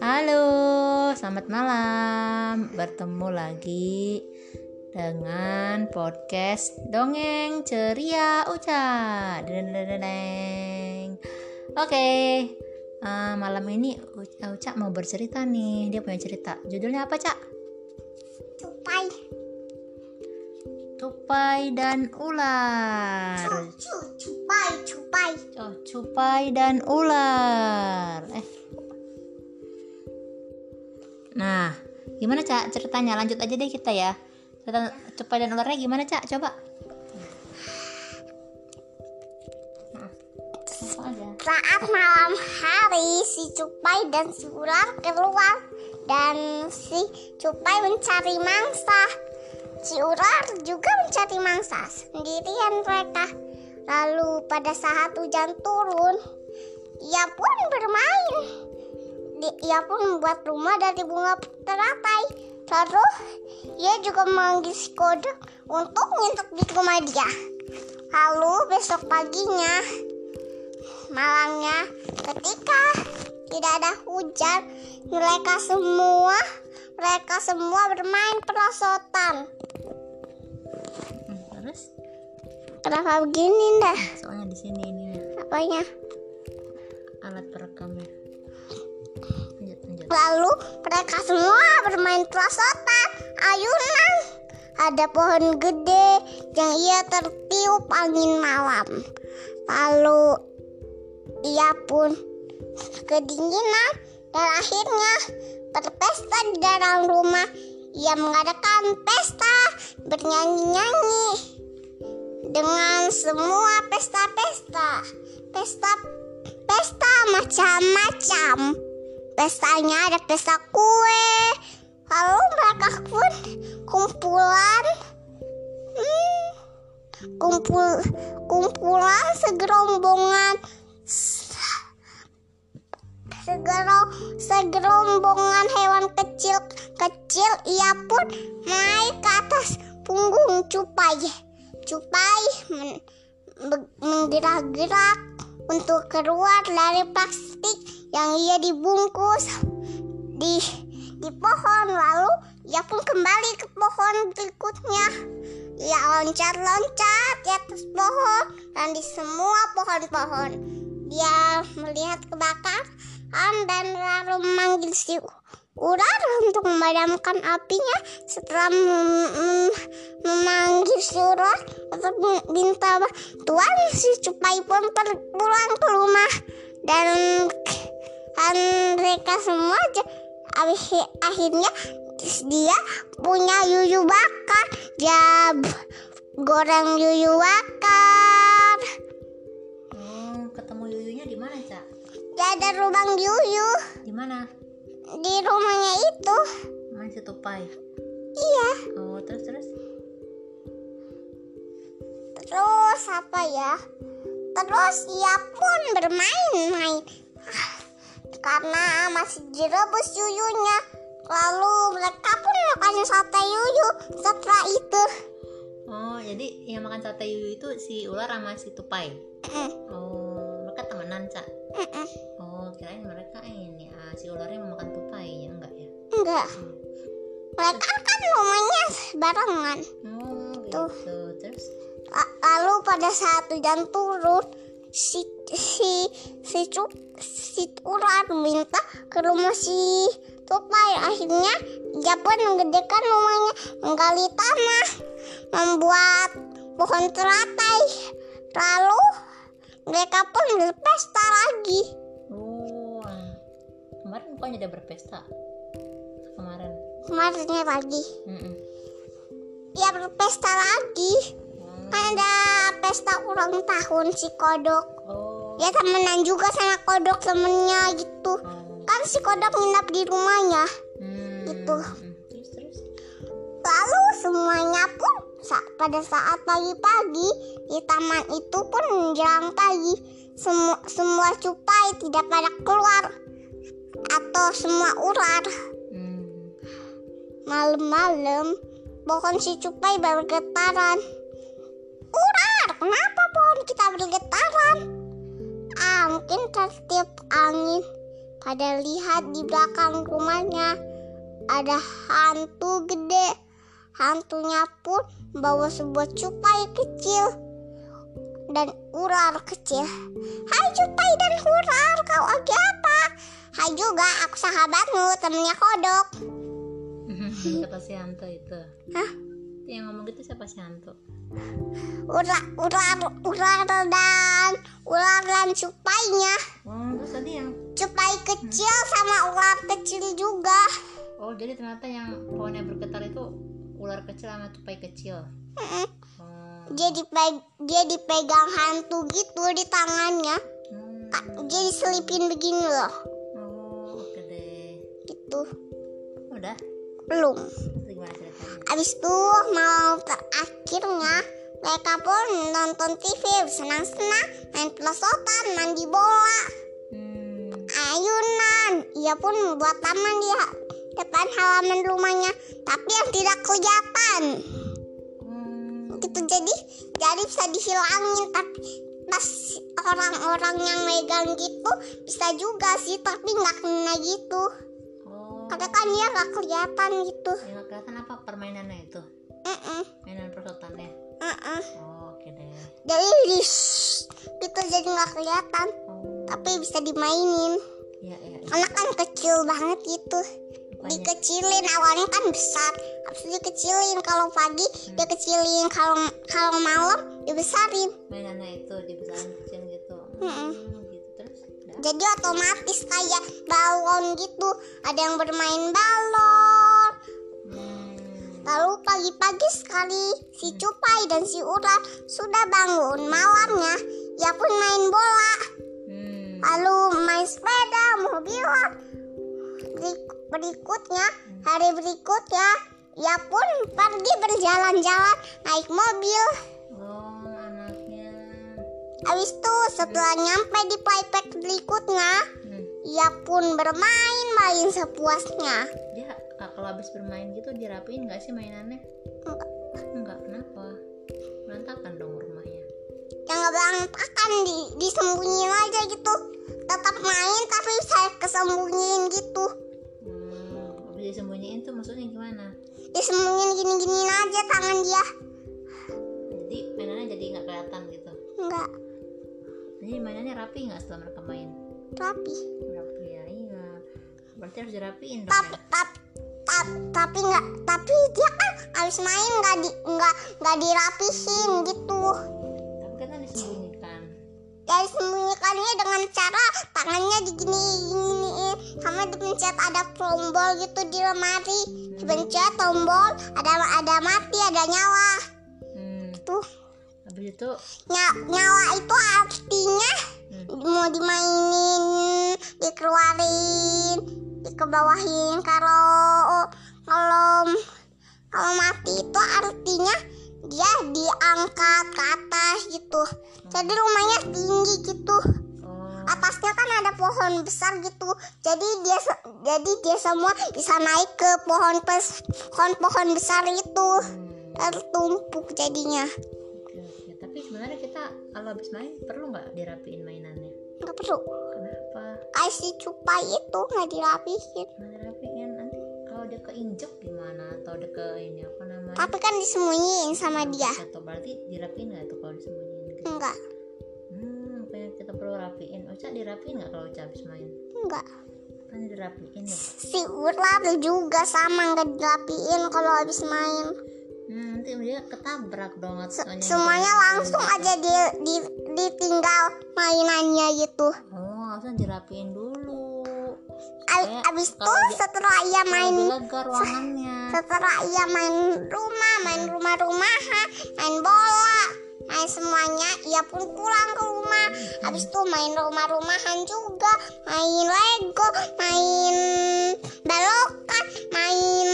Halo, selamat malam. Bertemu lagi dengan podcast Dongeng Ceria Uca. Deng. Oke, uh, malam ini Uca mau bercerita nih. Dia punya cerita. Judulnya apa, Cak? Tupai. Tupai dan ular. Cupai, cupai. Oh, cupai dan ular. Eh. Nah, gimana Cak ceritanya? Lanjut aja deh kita ya. Cerita cupai dan ularnya gimana Cak? Coba. Saat malam hari, si cupai dan si ular keluar dan si cupai mencari mangsa. Si ular juga mencari mangsa sendirian mereka. Lalu pada saat hujan turun, ia pun bermain. Ia pun membuat rumah dari bunga teratai. Lalu ia juga memanggil si kodok untuk ngintuk di rumah dia. Lalu besok paginya, malamnya, ketika tidak ada hujan, mereka semua mereka semua bermain perosotan. Terus Kenapa begini dah? soalnya di sini ini Apanya? alat perekamnya. Lanjut, lanjut. Lalu mereka semua bermain perosotan, ayunan. Ada pohon gede yang ia tertiup angin malam. Lalu ia pun kedinginan dan akhirnya berpesta di dalam rumah. Ia mengadakan pesta bernyanyi-nyanyi dengan semua pesta-pesta. Pesta pesta macam-macam. Pestanya ada pesta kue. Lalu mereka pun kumpulan hmm, kumpul kumpulan segerombongan segero segerombongan hewan kecil kecil ia pun naik ke atas punggung cupai. Cupai men- menggerak-gerak untuk keluar dari plastik yang ia dibungkus di di pohon. Lalu ia pun kembali ke pohon berikutnya. Ia loncat-loncat di atas pohon dan di semua pohon-pohon dia melihat kebakaran dan lalu memanggil si ular untuk memadamkan apinya. Setelah mem- mem- memanggil si ular untuk minta bantuan si cupai pun pulang ke rumah. Dan dan mereka semua abis- akhirnya dia punya yuyu bakar. Dia goreng yuyu bakar ada lubang yuyu Di mana? di rumahnya itu Mana si tupai? iya Oh, terus terus. terus apa ya terus ia pun bermain-main karena masih direbus yuyunya lalu mereka pun makan sate yuyu setelah itu Oh, jadi yang makan sate yuyu itu si ular sama si tupai. Mm, Oh, Oh, kirain mereka ini ah, si ularnya mau makan tupai ya? Enggak ya? enggak. Mereka kan rumahnya barengan. Oh, Tuh. gitu. Terus? La- lalu pada saat hujan turun si si si cup si ular minta ke rumah si tupai. Akhirnya dia pun menggedekan rumahnya menggali tanah membuat pohon teratai. Lalu mereka pun berpesta lagi oh, kemarin bukannya udah berpesta? Kemarin. kemarinnya lagi Mm-mm. dia berpesta lagi Oh. kan ada pesta ulang tahun si kodok Oh. dia temenan juga sama kodok temennya gitu Oh. kan si kodok nginap di rumahnya Hmm, Gitu. mm. Terus terus. lalu semuanya pun pada saat pagi-pagi di taman itu pun menjelang pagi semua semua cupai tidak pada keluar atau semua ular. Hmm. Malam-malam pohon si cupai bergetaran. Ular kenapa pohon kita bergetaran? Ah mungkin tertiup angin. Pada lihat di belakang rumahnya ada hantu gede hantunya pun bawa sebuah cupai kecil dan ular kecil. Hai cupai dan ular kau lagi apa? Hai juga aku sahabatmu temennya kodok. Siapa si Hanto itu? Hah? Itu yang ngomong gitu siapa si Hanto ular ular ular dan ular dan cupainya. Oh terus tadi yang cupai kecil sama ular kecil juga. Oh jadi ternyata yang pohonnya bergetar itu ular kecil sama tupai kecil. Mm-mm. oh. Dia dipe- dia dipegang hantu gitu di tangannya. Hmm. Dia diselipin begini loh. Oh oke deh. Gitu. Udah? Belum. Abis itu malam terakhirnya mereka pun nonton TV senang-senang main pelosotan mandi bola. Hmm. ayunan. Ia pun buat taman di depan halaman rumahnya tapi yang tidak kelihatan. Hmm. gitu jadi jadi bisa dihilangin tapi pas orang-orang yang megang gitu bisa juga sih tapi nggak kena gitu. Oh. Karena kan dia nggak kelihatan gitu. Nggak kelihatan apa permainannya itu? Mainan perosotannya mm-mm. oh, oke deh. Jadi di itu jadi nggak kelihatan. Oh. Tapi bisa dimainin. Iya iya iya. karena kan kecil banget gitu Dikecilin awalnya kan besar. Habis itu dikecilin. Kalau pagi dia kecilin kalau kalau malam dibesarin. Mainannya itu dibesarin kecil gitu. Mm-mm. Hmm, gitu. Terus udah. Jadi otomatis kayak balon gitu. Ada yang bermain balon. Hmm. lalu pagi-pagi sekali si Cupai dan si Ular sudah bangun malamnya. Ia pun main bola. Hmm. lalu main sepeda mobilan berikutnya hari berikutnya ia pun pergi berjalan-jalan naik mobil. Oh anaknya. Habis itu setelah nyampe di playback berikutnya hmm. ia pun bermain-main sepuasnya. Dia ah, kalau habis bermain gitu dirapiin nggak sih mainannya? Enggak. enggak kenapa? Berantakan dong rumahnya. Yang nggak berantakan di, disembunyiin aja gitu. Tetap main tapi saya kesembunyiin gitu. Disembunyiin tuh maksudnya gimana? Disembunyiin gini-giniin aja tangan dia. Jadi mainannya jadi nggak kelihatan gitu? Enggak jadi mainannya rapi nggak setelah mereka main? Rapi. Rapi ya iya. Berarti harus dirapiin dong tapi ya? tapi tapi tapi nggak tapi dia kan habis main nggak di nggak nggak dirapihin gitu. Tapi kan disembunyikan. Ya disembunyikannya dengan cara tangannya digini-giniin sama dipencet ada tombol gitu di lemari. Dipencet tombol ada ada mati ada nyawa. Hmm. tuh habis itu? Nya- nyawa itu artinya hmm. mau dimainin dikeluarin dikebawahin kalau kalau kalau mati itu artinya dia diangkat ke atas gitu. Jadi rumahnya tinggi gitu atasnya kan ada pohon besar gitu. Jadi dia jadi dia semua bisa naik ke pohon pes pohon pohon besar itu. Tertumpuk jadinya. Oke oke. Tapi sebenarnya kita kalau habis main perlu nggak dirapiin mainannya? Nggak perlu. Kenapa? Kasih cupai itu nggak dirapihin. Nggak nanti kalau dia keinjek gimana? Atau dia ke ini apa namanya? Tapi kan disembunyiin sama dia. atau berarti dirapiin nggak tuh kalau disembunyiin? Gitu enggak hmm kayak kita perlu rapiin. Oca dirapiin nggak kalau Oca habis main? Enggak kan dirapiin ya? Si ular juga sama nggak dirapiin kalau habis main. Hmm, nanti dia ketabrak dong Se- semuanya langsung aja di, di ditinggal mainannya gitu. Oh harusnya dirapiin dulu. Abis itu setelah ia main setelah ia main rumah main rumah-rumahan main bola main semuanya ia pun pulang ke rumah. Habis itu main rumah-rumahan juga main lego main belokan main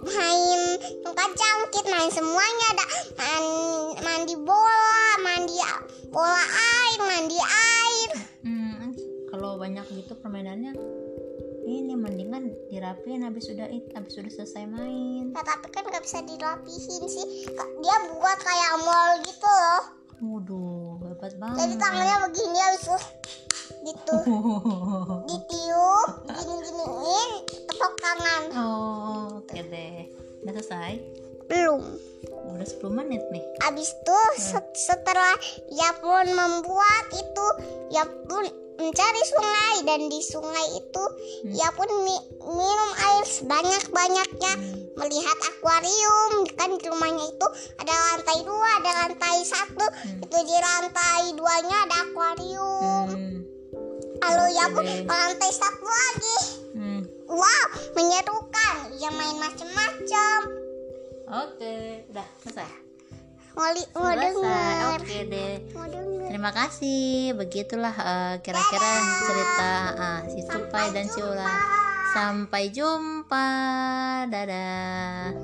main tungkat jangkit main semuanya ada. Main mandi bola mandi bola air mandi air. Hmm, kalau banyak gitu permainannya ini mendingan dirapiin habis sudah habis sudah selesai main. Ya, tapi kan nggak bisa dirapihin sih. Dia buat kayak mall gitu loh. Waduh hebat banget. jadi tangannya begini habis itu. Gitu. Ditiup gini-giniin tepuk tangan. Oh oke deh. Udah selesai? Belum. Udah 10 menit nih. Abis itu set- setelah ia pun membuat itu ia pun mencari sungai dan di sungai itu ia pun mi- minum air sebanyak-banyaknya. Melihat akuarium kan di rumahnya itu ada lantai dua ada lantai satu. Itu di lantai duanya ada akuarium. Hmm. lalu ia pun ke lantai satu lagi. Hmm. wow menyerukan. Ia main macam-macam oke udah selesai mau, li- mau selesai dengar oke deh mau Terima kasih. Begitulah eh, kira-kira cerita ah, si Tupai dan si Ular. Sampai jumpa. Dadah.